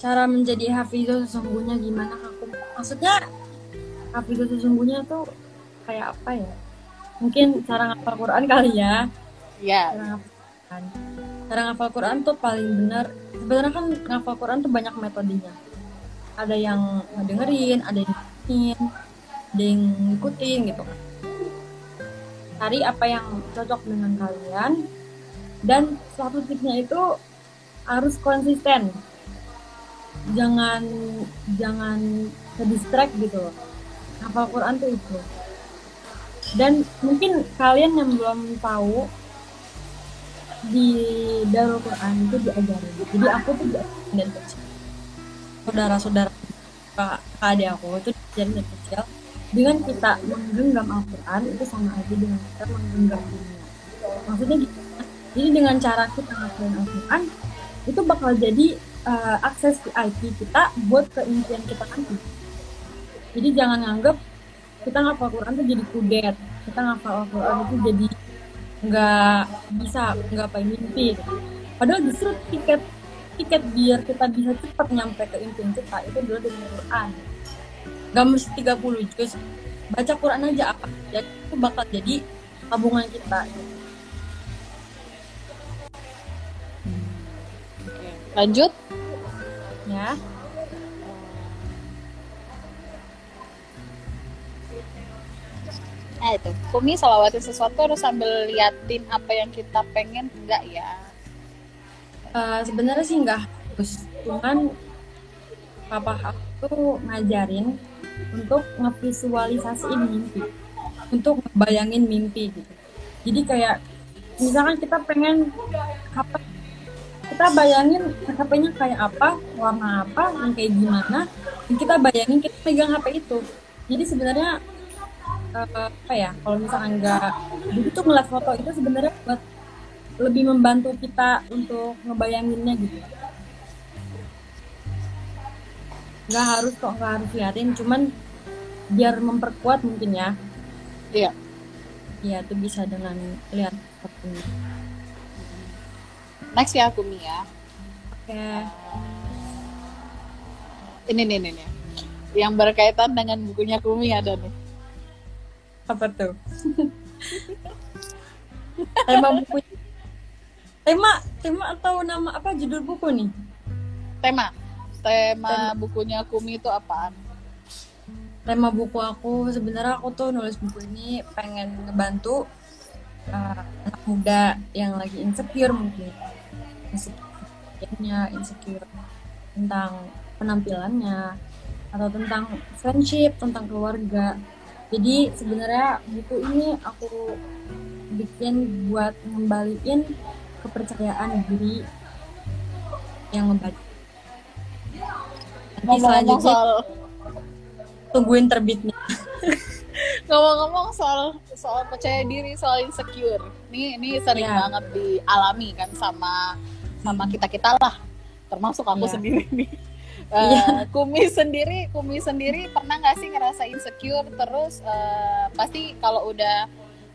cara menjadi hafizah sesungguhnya gimana aku maksudnya hafizah sesungguhnya tuh kayak apa ya? Mungkin cara ngapal Quran kali ya. Ya cara ngapal Quran. Cara ngapal Quran tuh paling benar. Sebenarnya kan ngapal Quran tuh banyak metodenya. Ada yang ngedengerin ada yang ngikutin ada yang ngikutin gitu kan cari apa yang cocok dengan kalian dan satu tipsnya itu harus konsisten jangan jangan ke distract gitu loh. Hafal Quran tuh itu. Dan mungkin kalian yang belum tahu di Darul Quran itu diajarin. Jadi aku tuh diajarin dari kecil. Saudara-saudara kak adik aku itu diajarin dari kecil. Dengan kita menggenggam Al-Quran itu sama aja dengan kita menggenggam dunia. Maksudnya gitu jadi dengan cara kita ngelakuin Al-Quran itu bakal jadi uh, akses VIP kita buat ke impian kita nanti. Jadi jangan nganggep kita ngapal Al-Quran tuh jadi kudet kita ngapal Al-Quran itu jadi nggak bisa nggak apa mimpi. Padahal justru tiket tiket biar kita bisa cepat nyampe ke impian kita itu adalah dengan Quran. Nggak mesti 30 juga baca Quran aja apa jadi itu bakal jadi tabungan kita lanjut. Ya. Nah itu, Kumi salawatin sesuatu harus sambil liatin apa yang kita pengen enggak ya? Uh, sebenarnya sih enggak. Harus, cuman papa aku ngajarin untuk ngevisualisasiin mimpi, untuk ngebayangin mimpi gitu. Jadi kayak misalkan kita pengen apa kita bayangin HP-nya kayak apa, warna apa, yang kayak gimana, dan kita bayangin kita pegang HP itu. Jadi sebenarnya uh, apa ya kalau misalnya enggak begitu ngeliat foto itu sebenarnya buat lebih membantu kita untuk ngebayanginnya gitu. Nggak harus kok nggak harus liatin cuman biar memperkuat mungkin ya. Iya. Iya itu bisa dengan lihat fotonya next ya aku Mia oke. Okay. ini nih nih nih yang berkaitan dengan bukunya Kumi ada nih. Apa tuh? Tema buku tema tema atau nama apa? Judul buku nih? Tema. Tema, tema. bukunya Kumi itu apaan? Tema buku aku sebenarnya aku tuh nulis buku ini pengen ngebantu uh, anak muda yang lagi insecure mungkin insecure insecure tentang penampilannya atau tentang friendship tentang keluarga. Jadi sebenarnya buku ini aku bikin buat ngembaliin kepercayaan diri yang membaca nanti selanjutnya soal... tungguin terbitnya. Ngomong-ngomong soal soal percaya diri soal insecure. Ini ini sering yeah. banget dialami kan sama sama kita kita lah termasuk aku yeah. sendiri nih Uh, Kumi sendiri, Kumi sendiri pernah nggak sih ngerasa insecure terus uh, pasti kalau udah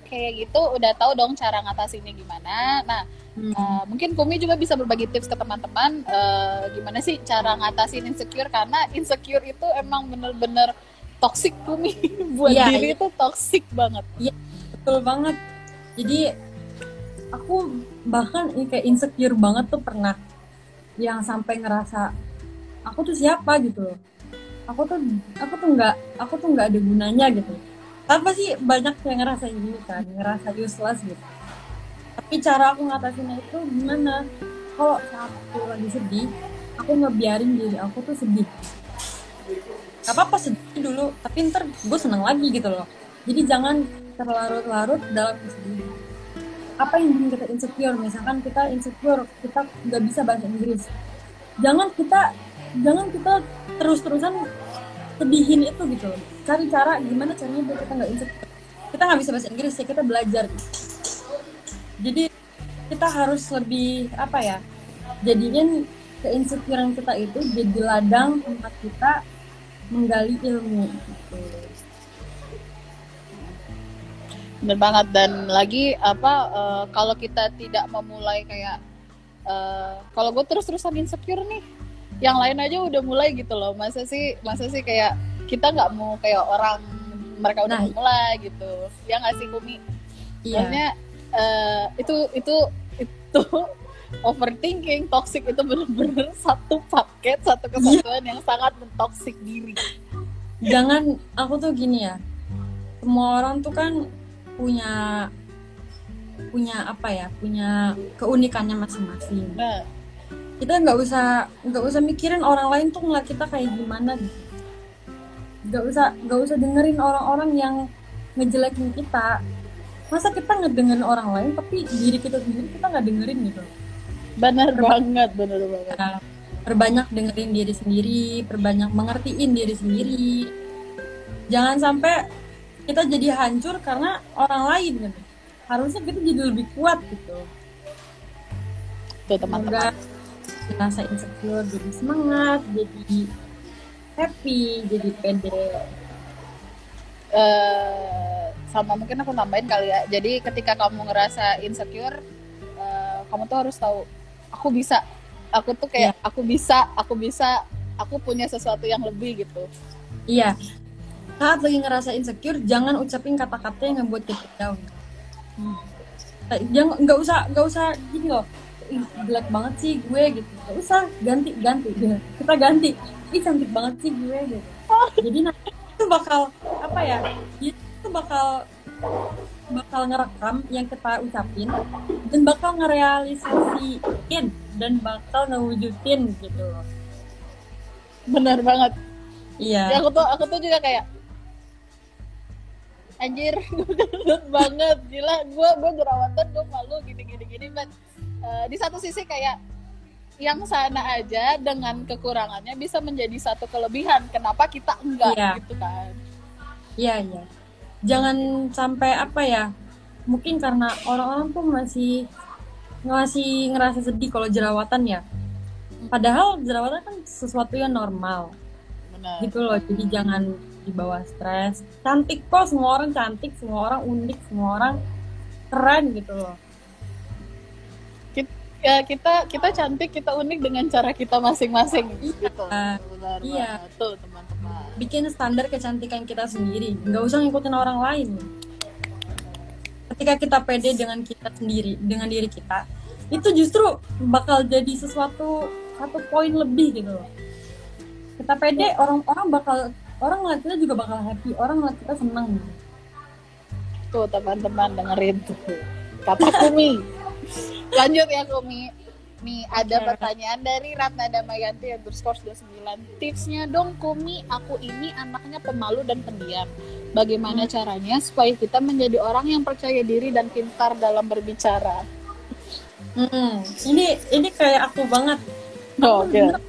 kayak gitu udah tahu dong cara ngatasinnya gimana. Nah, hmm. uh, mungkin Kumi juga bisa berbagi tips ke teman-teman uh, gimana sih cara ngatasin insecure karena insecure itu emang bener-bener toxic Kumi buat ya, diri ya. itu toxic banget. Iya, betul banget. Jadi aku bahkan kayak insecure banget tuh pernah yang sampai ngerasa aku tuh siapa? gitu loh. Aku tuh aku tuh nggak aku tuh nggak ada gunanya gitu. Apa sih banyak yang ngerasa gini kan ngerasa useless gitu. Tapi cara aku ngatasinnya itu gimana? Kalau saat aku lagi sedih aku ngebiarin diri aku tuh sedih. Gak apa-apa sedih dulu tapi ntar gue seneng lagi gitu loh. Jadi jangan terlarut-larut dalam kesedihan apa yang bikin kita insecure? Misalkan kita insecure kita nggak bisa bahasa Inggris. Jangan kita jangan kita terus-terusan sedihin itu gitu cari cara gimana caranya biar kita nggak insecure. Kita nggak bisa bahasa Inggris ya kita belajar. Jadi kita harus lebih apa ya jadiin keinsecurean kita itu jadi ladang tempat kita menggali ilmu gitu. Bener banget. Dan lagi apa uh, kalau kita tidak memulai kayak uh, kalau gue terus-terusan insecure nih yang lain aja udah mulai gitu loh. Masa sih masa sih kayak kita nggak mau kayak orang mereka udah Nah, mulai gitu. Ya nggak sih Kumi iya. Maksudnya eh, itu itu itu overthinking toxic itu bener-bener satu paket satu kesatuan yang sangat mentoksik diri. Jangan aku tuh gini ya. Semua orang tuh kan punya punya apa ya punya keunikannya masing-masing. Nah. Kita nggak usah nggak usah mikirin orang lain tuh ngeliat kita kayak gimana. Gitu nggak usah nggak usah dengerin orang-orang yang ngejelekin kita. Masa kita ngedengerin orang lain tapi diri kita sendiri kita nggak dengerin gitu? Bener banget bener banget. Nah, perbanyak dengerin diri sendiri perbanyak mengertiin diri sendiri. Jangan sampai kita jadi hancur karena orang lain gitu harusnya kita jadi lebih kuat gitu tuh teman-teman Semoga rasa insecure jadi semangat, jadi happy, jadi pede. eh sama mungkin aku tambahin kali ya. Jadi ketika kamu ngerasa insecure, eh, kamu tuh harus tahu aku bisa. Aku tuh kayak aku bisa, aku bisa, aku punya sesuatu yang lebih gitu. Iya. Saat lagi ngerasa insecure, jangan ucapin kata-kata yang ngebuat kita down. Eh, Jangan nggak usah nggak usah gini loh. Ih, jelek banget sih gue gitu. Nggak usah ganti ganti. Kita ganti. Ih cantik banget sih gue gitu. Jadi nanti itu bakal apa ya? Itu bakal bakal ngerekam yang kita ucapin dan bakal ngerealisasiin dan bakal ngewujudin gitu loh. Bener banget. Iya. Ya, aku tuh aku tuh juga kayak anjir gue gendut banget gila gue gue jerawatan gue malu gini gini gini but eh, di satu sisi kayak yang sana aja dengan kekurangannya bisa menjadi satu kelebihan kenapa kita enggak Iya. gitu kan Iya, iya. Jangan sampai apa ya? Mungkin karena orang-orang tuh masih masih ngerasa sedih kalau jerawatan ya. Padahal jerawatan kan sesuatu yang normal benar gitu loh. Jadi jangan dibawa stres. Cantik kok, semua orang cantik, semua orang unik, semua orang keren gitu loh. Kit- ya, kita kita cantik kita unik dengan cara kita masing-masing gitu benar iya. banget tuh teman-teman Bikin standar kecantikan kita sendiri. Nggak usah ngikutin orang lain. Ketika kita pede dengan kita sendiri, dengan diri kita, itu justru bakal jadi sesuatu satu poin lebih gitu loh. Kita pede, orang-orang bakal orang ngeliat kita juga bakal happy, orang ngeliat kita seneng. tuh teman-teman dengerin tuh kata Kumi lanjut ya Kumi nih ada Oke. pertanyaan dari Ratna Damayanti underscore 29 tipsnya dong Kumi aku ini anaknya pemalu dan pendiam bagaimana caranya supaya kita menjadi orang yang percaya diri dan pintar dalam berbicara Hmm, ini ini kayak aku banget. oh, oke Bener.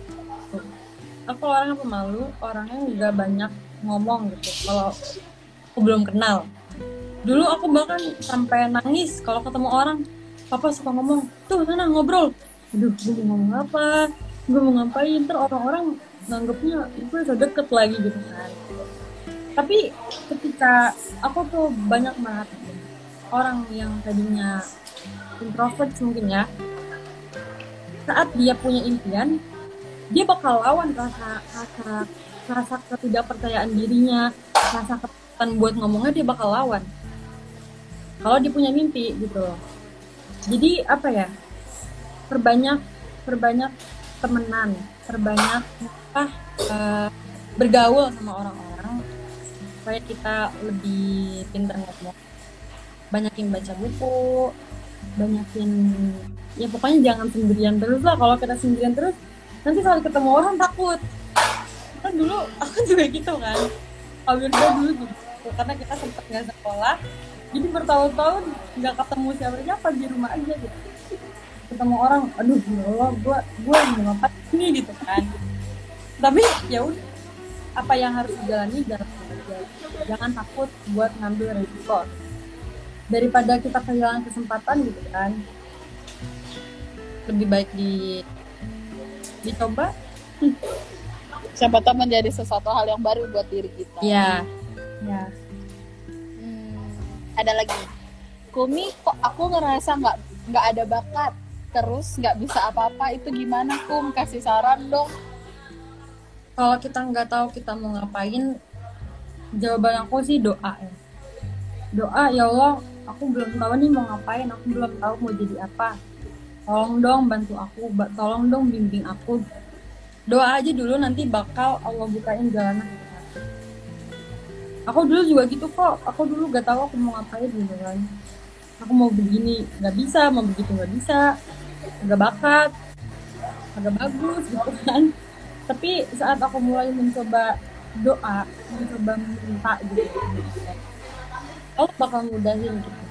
Aku orangnya pemalu, orangnya nggak banyak ngomong gitu. Kalau aku belum kenal. Dulu aku bahkan sampai nangis kalau ketemu orang. Papa suka ngomong, tuh sana ngobrol. Aduh, gue mau ngomong apa? Gue mau ngapain? Ntar orang-orang nganggepnya gue udah deket lagi gitu kan. Tapi ketika aku tuh banyak banget orang yang tadinya introvert mungkin ya, saat dia punya impian, dia bakal lawan rasa rasa rasa ketidakpercayaan dirinya, rasa ketakutan buat ngomongnya dia bakal lawan. Kalau dia punya mimpi gitu loh. Jadi apa ya? Perbanyak perbanyak temenan, perbanyak apa eh, bergaul sama orang-orang supaya kita lebih pintar ngomong. Banyakin baca buku, banyakin ya pokoknya jangan sendirian terus lah kalau kita sendirian terus nanti saat ketemu orang takut. Kan dulu aku juga gitu kan. Awir dulu gitu. Karena kita sempat nggak sekolah jadi bertahun-tahun nggak ketemu siapa siapa di rumah aja gitu. Ketemu orang aduh ya Allah gue gue mau ngapain nih gitu kan. Tapi ya udah apa yang harus dijalani jangan takut buat ngambil resiko. Daripada kita kehilangan kesempatan gitu kan. Lebih baik di dicoba. Siapa tahu menjadi sesuatu hal yang baru buat diri kita. Ya ya. Hmm, ada lagi. Kumi kok aku ngerasa nggak nggak ada bakat? Terus nggak bisa apa-apa itu gimana Kum? Kasih saran dong. Kalau kita nggak tahu kita mau ngapain jawaban aku sih doa ya. Doa ya Allah aku belum tahu nih mau ngapain aku belum tahu mau jadi apa tolong dong bantu aku tolong dong bimbing aku. Doa aja dulu nanti bakal Allah bukain jalanan aku. Dulu juga gitu kok. Aku dulu gak tahu aku mau ngapain gitu kan. Aku mau begini nggak bisa. Mau begitu nggak bisa. Nggak bakat. Agak bagus gitu kan. Tapi saat aku mulai mencoba doa mencoba minta gitu. Allah bakal mudahin gitu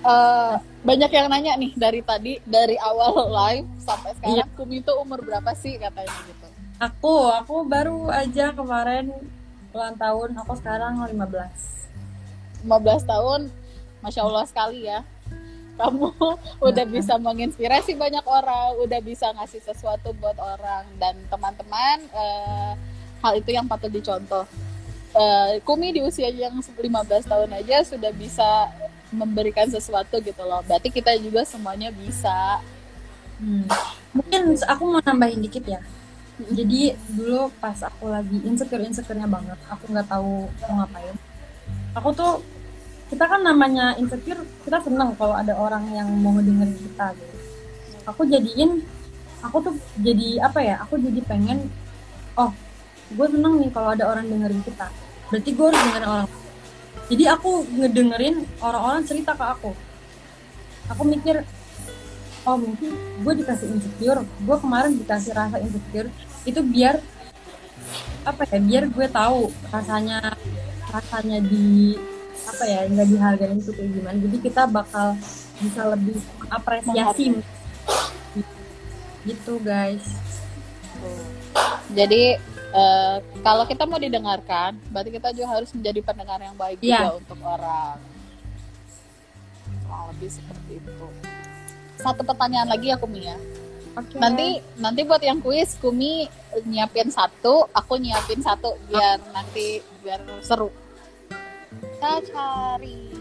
Eh, banyak yang nanya nih dari tadi dari awal live sampai sekarang Kumi itu umur berapa sih katanya gitu? Aku aku baru aja kemarin ulang tahun aku sekarang 15 15 tahun Masya Allah sekali ya. Kamu udah bisa menginspirasi banyak orang udah bisa ngasih sesuatu buat orang. Dan teman-teman eh, hal itu yang patut dicontoh. Eh, Kumi di usia yang 15 tahun aja sudah bisa memberikan sesuatu gitu loh berarti kita juga semuanya bisa Hmm. Mungkin aku mau nambahin dikit ya. Jadi dulu pas aku lagi insecure insecurenya banget, aku nggak tahu mau ngapain. Aku tuh kita kan namanya insecure, kita seneng kalau ada orang yang mau ngedengerin kita gitu. Aku jadiin, aku tuh jadi apa ya? Aku jadi pengen, oh, gue seneng nih kalau ada orang dengerin kita. Berarti gue harus dengerin orang. Jadi aku ngedengerin orang-orang cerita ke aku. Aku mikir, oh mungkin gue dikasih insecure. Gue kemarin dikasih rasa insecure. Itu biar apa ya biar gue tahu rasanya rasanya di apa ya nggak dihargain itu kayak gimana. Jadi kita bakal bisa lebih apresiasi gitu guys. Jadi eh, kalau kita mau didengarkan, berarti kita juga harus menjadi pendengar yang baik Iya. juga untuk orang. Kurang lebih seperti itu. Satu pertanyaan lagi ya Kumi ya. oke Nanti nanti buat yang kuis Kumi nyiapin satu, aku nyiapin satu biar nanti biar seru. Kita cari.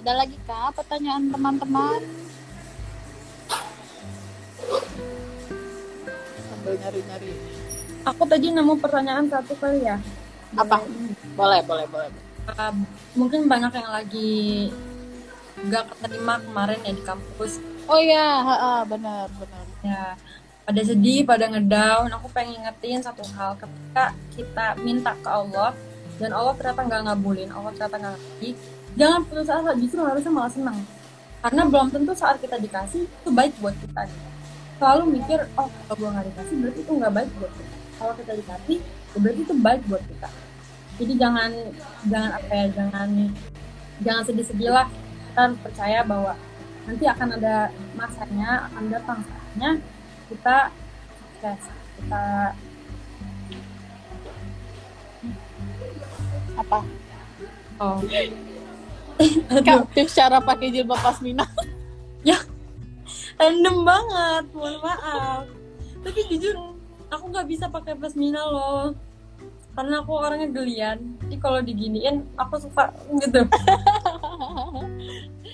Ada lagi kah pertanyaan teman-teman? Sambil nyari-nyari. Aku tadi nemu pertanyaan satu kali ya. Apa? Boleh, boleh, boleh. Uh, mungkin banyak yang lagi nggak keterima kemarin ya di kampus. Oh iya, ha, ha, benar, benar. ya pada sedih pada ngedown aku pengen ngertiin satu hal. Ketika kita minta ke Allah dan Allah ternyata nggak ngabulin Allah ternyata nggak ngerti jangan putus asa justru harusnya malah senang. Karena belum tentu saat kita dikasih itu baik buat kita. Selalu mikir oh kalau gue nggak dikasih berarti itu nggak baik buat kita kalau kita dikasih ya berarti itu baik buat kita. Jadi jangan jangan apa ya jangan jangan sedih-sedih lah. Kita harus percaya bahwa nanti akan ada masanya akan datang saatnya kita sukses kita Apa? oh. Kak, tips cara pakai jilbab pasmina. random banget mohon maaf. Tapi jujur aku nggak bisa pakai pasmina loh karena aku orangnya gelian jadi kalau diginiin aku suka gitu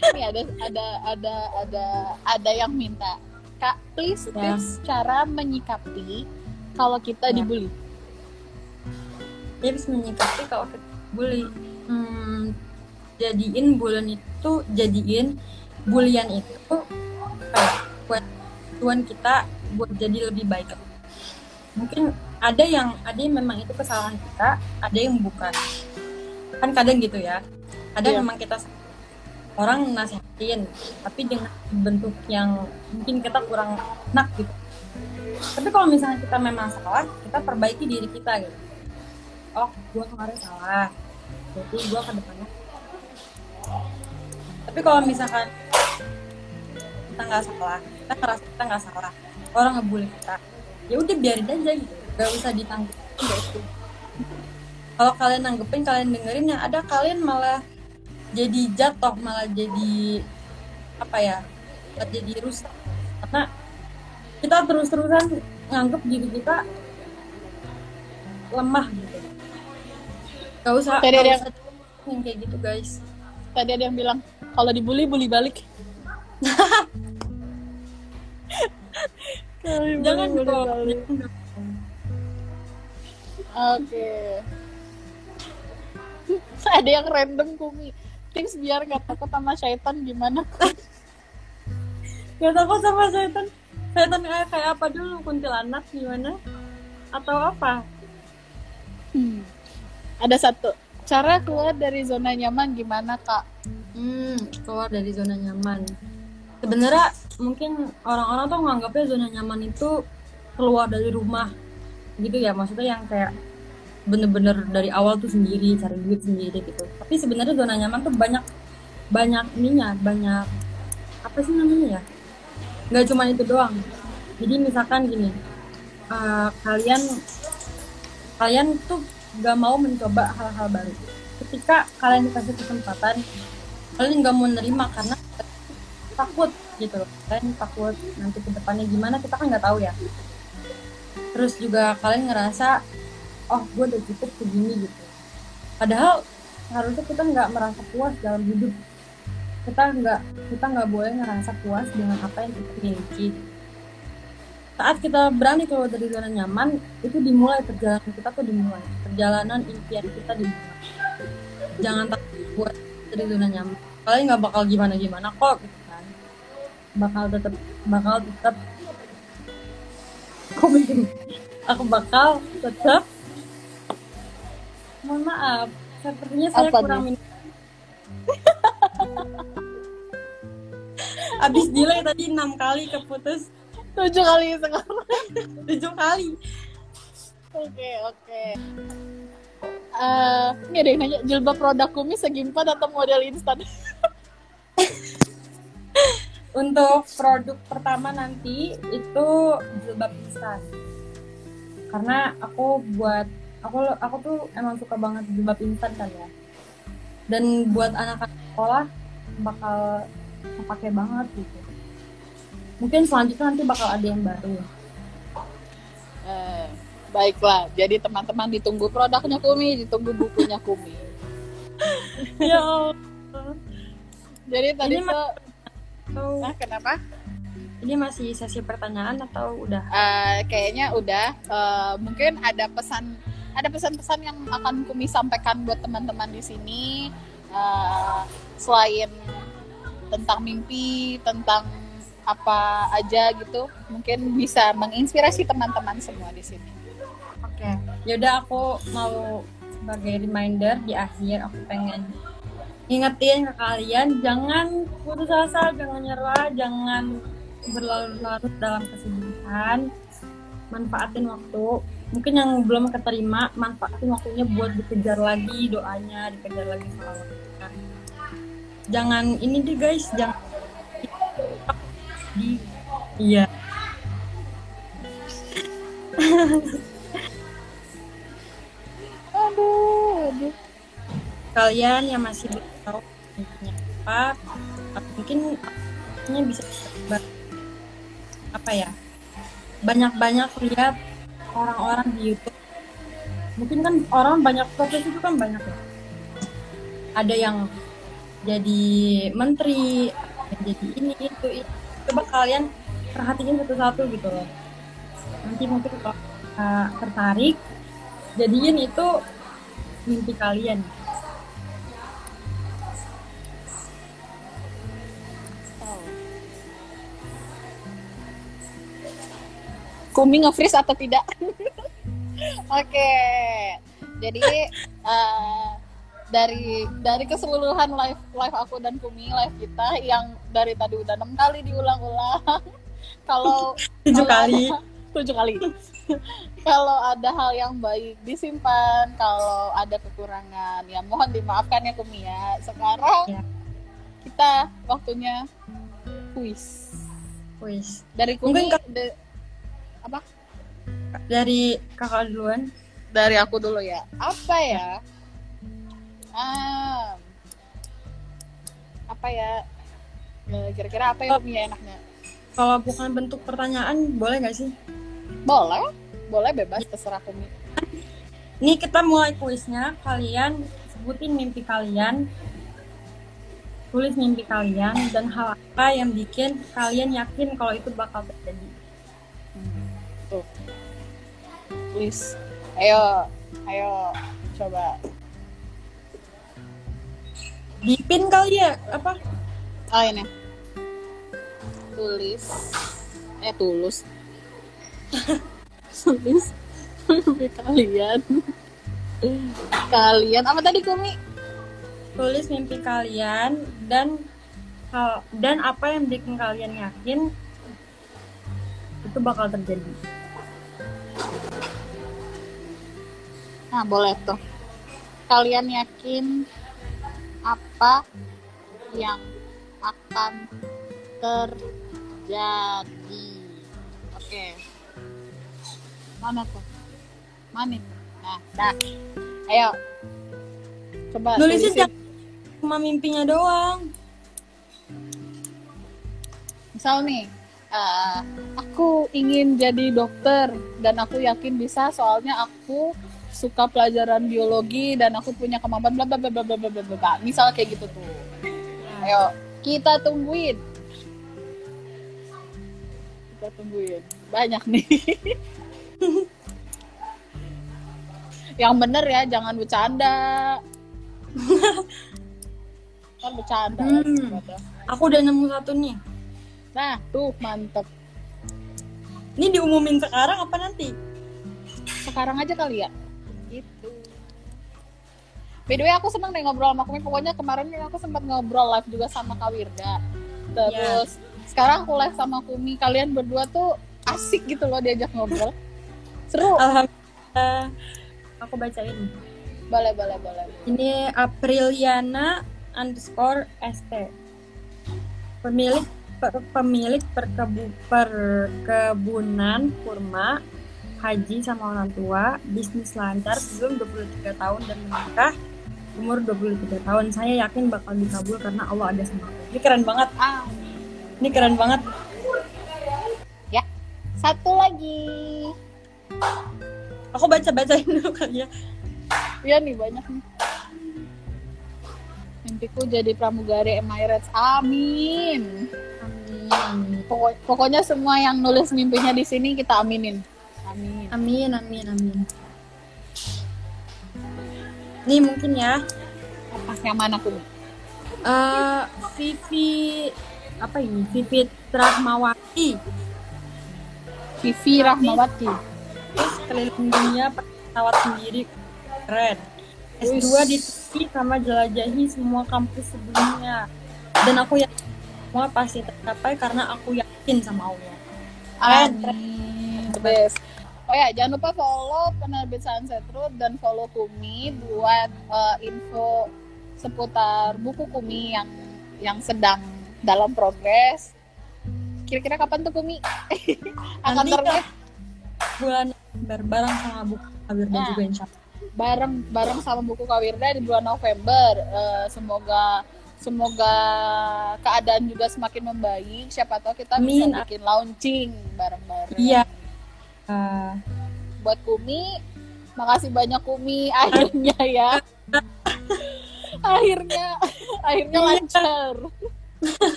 Ini ada ada ada ada ada yang minta. Kak, please Ya. tips cara menyikapi kalau kita Ya. dibully. tips menyikapi kalau kita bully hmm, jadiin bulan itu jadiin bulian itu kayak buat tuan kita buat jadi lebih baik mungkin ada yang ada yang memang itu kesalahan kita ada yang bukan. Kan kadang gitu ya. Kadang Iya. memang kita orang nasihatin tapi dengan bentuk yang mungkin kita kurang enak gitu. Tapi kalau misalnya kita memang salah kita perbaiki diri kita gitu. Oh gue kemarin salah. Jadi gue ke depannya tapi kalau misalkan kita nggak salah kita ngerasa kita nggak salah orang ngebully kita ya udah biarin aja gitu. Gak usah ditanggepin gak itu kalau kalian nanggepin kalian dengerin yang ada kalian malah jadi jatuh malah jadi apa ya malah jadi rusak. Karena kita terus-terusan nganggep diri kita lemah gitu. Gak usah Tadi gak ada usah yang kayak gitu guys. Tadi ada yang bilang kalau dibully bully balik. jangan dong. Oke. Ada yang random Kumi. Tips biar nggak takut sama syaitan gimana? Gak takut sama setan. Setan kayak kayak apa dulu? Kuntilanak gimana? Atau apa? Hmm. Ada satu. Cara keluar dari zona nyaman gimana kak? Hmm, keluar dari zona nyaman. Sebenarnya mungkin orang-orang tuh menganggapnya zona nyaman itu keluar dari rumah. Gitu ya, maksudnya yang kayak bener-bener dari awal tuh sendiri, cari duit sendiri gitu. Tapi sebenarnya zona nyaman tuh banyak banyak ininya, banyak apa sih namanya ya? Nggak cuma itu doang. Jadi misalkan gini, eh, kalian kalian tuh gak mau mencoba hal-hal baru. Ketika kalian dikasih kesempatan, kalian nggak mau nerima karena takut gitu. Kalian takut nanti ke depannya gimana kita kan nggak tahu ya. Terus juga kalian ngerasa, oh gue udah cukup segini gitu. Padahal harusnya kita nggak merasa puas dalam hidup. Kita nggak kita nggak boleh ngerasa puas dengan apa yang kita miliki saat kita berani keluar dari zona nyaman itu dimulai perjalanan kita tuh dimulai perjalanan impian kita dimulai jangan takut buat dari zona nyaman kalian nggak bakal gimana gimana kok gitu kan bakal tetap bakal tetap aku aku bakal tetap mohon maaf sepertinya saya Apa kurang minum Abis delay tadi enam kali keputus Tujuh kali sekarang. tujuh kali Oke oke. Eh, ini ada yang nanya jilbab produk kumis segimpan atau model instan? untuk produk pertama nanti itu jilbab instan. Karena aku buat aku aku tuh emang suka banget jilbab instan kan ya. Dan buat anak-anak sekolah bakal kepake banget gitu. Mungkin selanjutnya nanti bakal ada yang baru. Eh, baiklah, jadi teman-teman ditunggu produknya Kumi, ditunggu bukunya Kumi. ya Jadi tadi Ini tuh, Atau nah kenapa? ini masih sesi pertanyaan atau udah Eh, kayaknya udah. Eh, mungkin ada pesan, ada pesan-pesan yang akan Kumi sampaikan buat teman-teman di sini. Eh, selain tentang mimpi, tentang apa aja gitu, mungkin bisa menginspirasi teman-teman semua di sini. Oke, yaudah aku mau sebagai reminder di akhir aku pengen ingetin ke kalian jangan putus asa, jangan nyerah, jangan berlarut-larut dalam kesedihan. Manfaatin waktu. Mungkin yang belum keterima, manfaatin waktunya buat dikejar lagi doanya, dikejar lagi salawatnya. Jangan ini deh guys, jangan di iya Aduh, aduh. Kalian yang masih belum tahu apa mungkin ini bisa apa ya? Banyak-banyak lihat orang-orang di YouTube. Mungkin kan orang banyak profesi itu kan banyak ya. Ada yang jadi menteri jadi ini itu, itu. coba kalian perhatiin satu-satu gitu loh. Nanti mungkin kalau uh, tertarik jadiin itu mimpi kalian Kumi nge-freeze atau tidak? Oke. Jadi eh, dari dari keseluruhan live live aku dan Kumi live kita yang dari tadi udah enam kali diulang-ulang. Kalau tujuh kali tujuh kali. kalau ada hal yang baik disimpan, kalau ada kekurangan ya mohon dimaafkan ya Kumi ya. Sekarang Ya. kita waktunya kuis. Wis. Dari Kumi Mungkin apa? dari kakak duluan. Dari aku dulu ya. Apa ya? Ah, apa ya? Eh, kira-kira apa yang punya enaknya? Kalau bukan bentuk pertanyaan boleh nggak sih? Boleh. Boleh bebas terserah kumi ini kita mulai kuisnya. Kalian sebutin mimpi kalian. Tulis mimpi kalian dan hal apa yang bikin kalian yakin kalau itu bakal terjadi tulis ayo ayo coba. Dipin kali ya apa? oh ini. Tulis. Eh tulus. Tulis. Mimpi kalian. Kalian apa tadi kumi? Tulis mimpi kalian dan dan apa yang bikin kalian yakin itu bakal terjadi. Nah boleh tuh. Kalian yakin apa yang akan terjadi? Oke. Mana tuh? Mana? Nah dah. Ayo. Coba Nulisnya tulisin. jangan cuma mimpinya doang. misal nih eh, aku ingin jadi dokter dan aku yakin bisa soalnya aku suka pelajaran biologi dan aku punya kemampuan bla bla bla bla bla bla bla bla. Misal kayak gitu tuh. Ayo kita tungguin. Kita tungguin. Banyak nih. Yang bener ya jangan bercanda. Kan bercanda. Hmm. Aku udah nemu satu nih. nah tuh mantep. Ini diumumin sekarang apa nanti? sekarang aja kali ya gitu. By the way aku seneng deh ngobrol sama Kumi. Pokoknya kemarin kan aku sempat ngobrol live juga sama Kak Wirda. Terus sekarang aku live sama Kumi. Kalian berdua tuh asik gitu loh diajak ngobrol. Seru. Alhamdulillah. Aku bacain. boleh boleh boleh Ini Apriliana underscore ST. Pemilik pe- pemilik perkebu, perkebunan kurma haji sama orang tua, bisnis lancar sebelum 23 tahun dan menikah umur 23 tahun. Saya yakin bakal dikabul karena Allah ada sama aku. Ini keren banget. ah Ini keren banget. ya satu lagi Aku baca-bacain dulu kali ya. Iya nih banyak nih mimpiku jadi pramugari Emirates amin Amin. Pokok- pokoknya semua yang nulis mimpinya di sini kita aminin amin Amin, amin, amin. Nih mungkin ya, apa yang mana Kumi? eh Vivi apa ini? Vivi Rahmawati. Vivi Rahmawati. Terus keliling dunia pesawat sendiri. Keren. S2 di Turki sama jelajahi semua kampus sebelumnya. Dan aku yakin semua pasti tercapai karena aku yakin sama Allah. Amin. The best. Oh ya, jangan lupa follow penerbit Sunset Road dan follow Kumi buat eh, info seputar buku Kumi yang yang sedang dalam progres. Kira-kira kapan tuh Kumi? Akan terbit Bulan bareng sama buku Kabirda Nah. juga insya Allah. bareng bareng sama buku Kawirda di bulan November. Eh, semoga semoga keadaan juga semakin membaik. Siapa tahu kita bisa Amin. bikin launching bareng-bareng. Iya. Eh, buat Kumi. Makasih banyak Kumi akhirnya ya. akhirnya akhirnya Iya. lancar.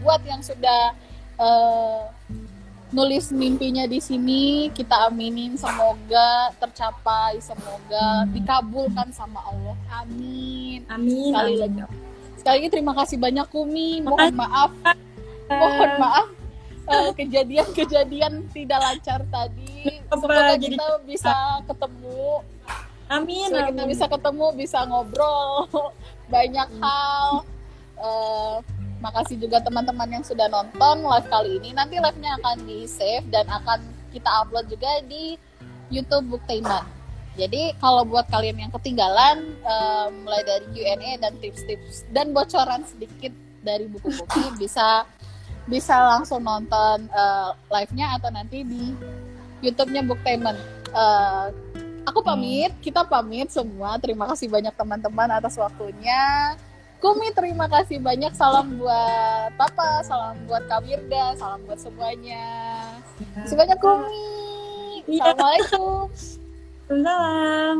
buat yang sudah eh, nulis mimpinya di sini, kita aminin semoga tercapai, semoga dikabulkan sama Allah. Amin. amin. Sekali amin. lagi. Sekali lagi terima kasih banyak Kumi. Mohon maaf, mohon maaf eh, kejadian-kejadian tidak lancar tadi. Apa, Semoga jadi- kita bisa ketemu, Amin. semoga kita bisa ketemu, bisa ngobrol banyak hal. Eh, makasih juga teman-teman yang sudah nonton live kali ini. Nanti live-nya akan di save dan akan kita upload juga di YouTube Booktainment. Jadi kalau buat kalian yang ketinggalan eh, mulai dari Q&A dan tips-tips dan bocoran sedikit dari buku-buku bisa bisa langsung nonton eh, live-nya atau nanti di YouTube-nya Booktainment. Eh, aku pamit, kita pamit semua. Terima kasih banyak teman-teman atas waktunya. Kumi terima kasih banyak. Salam buat Papa, salam buat Kak Wirda, salam buat semuanya. Terima kasih banyak Kumi. Iya. Assalamualaikum. Salam.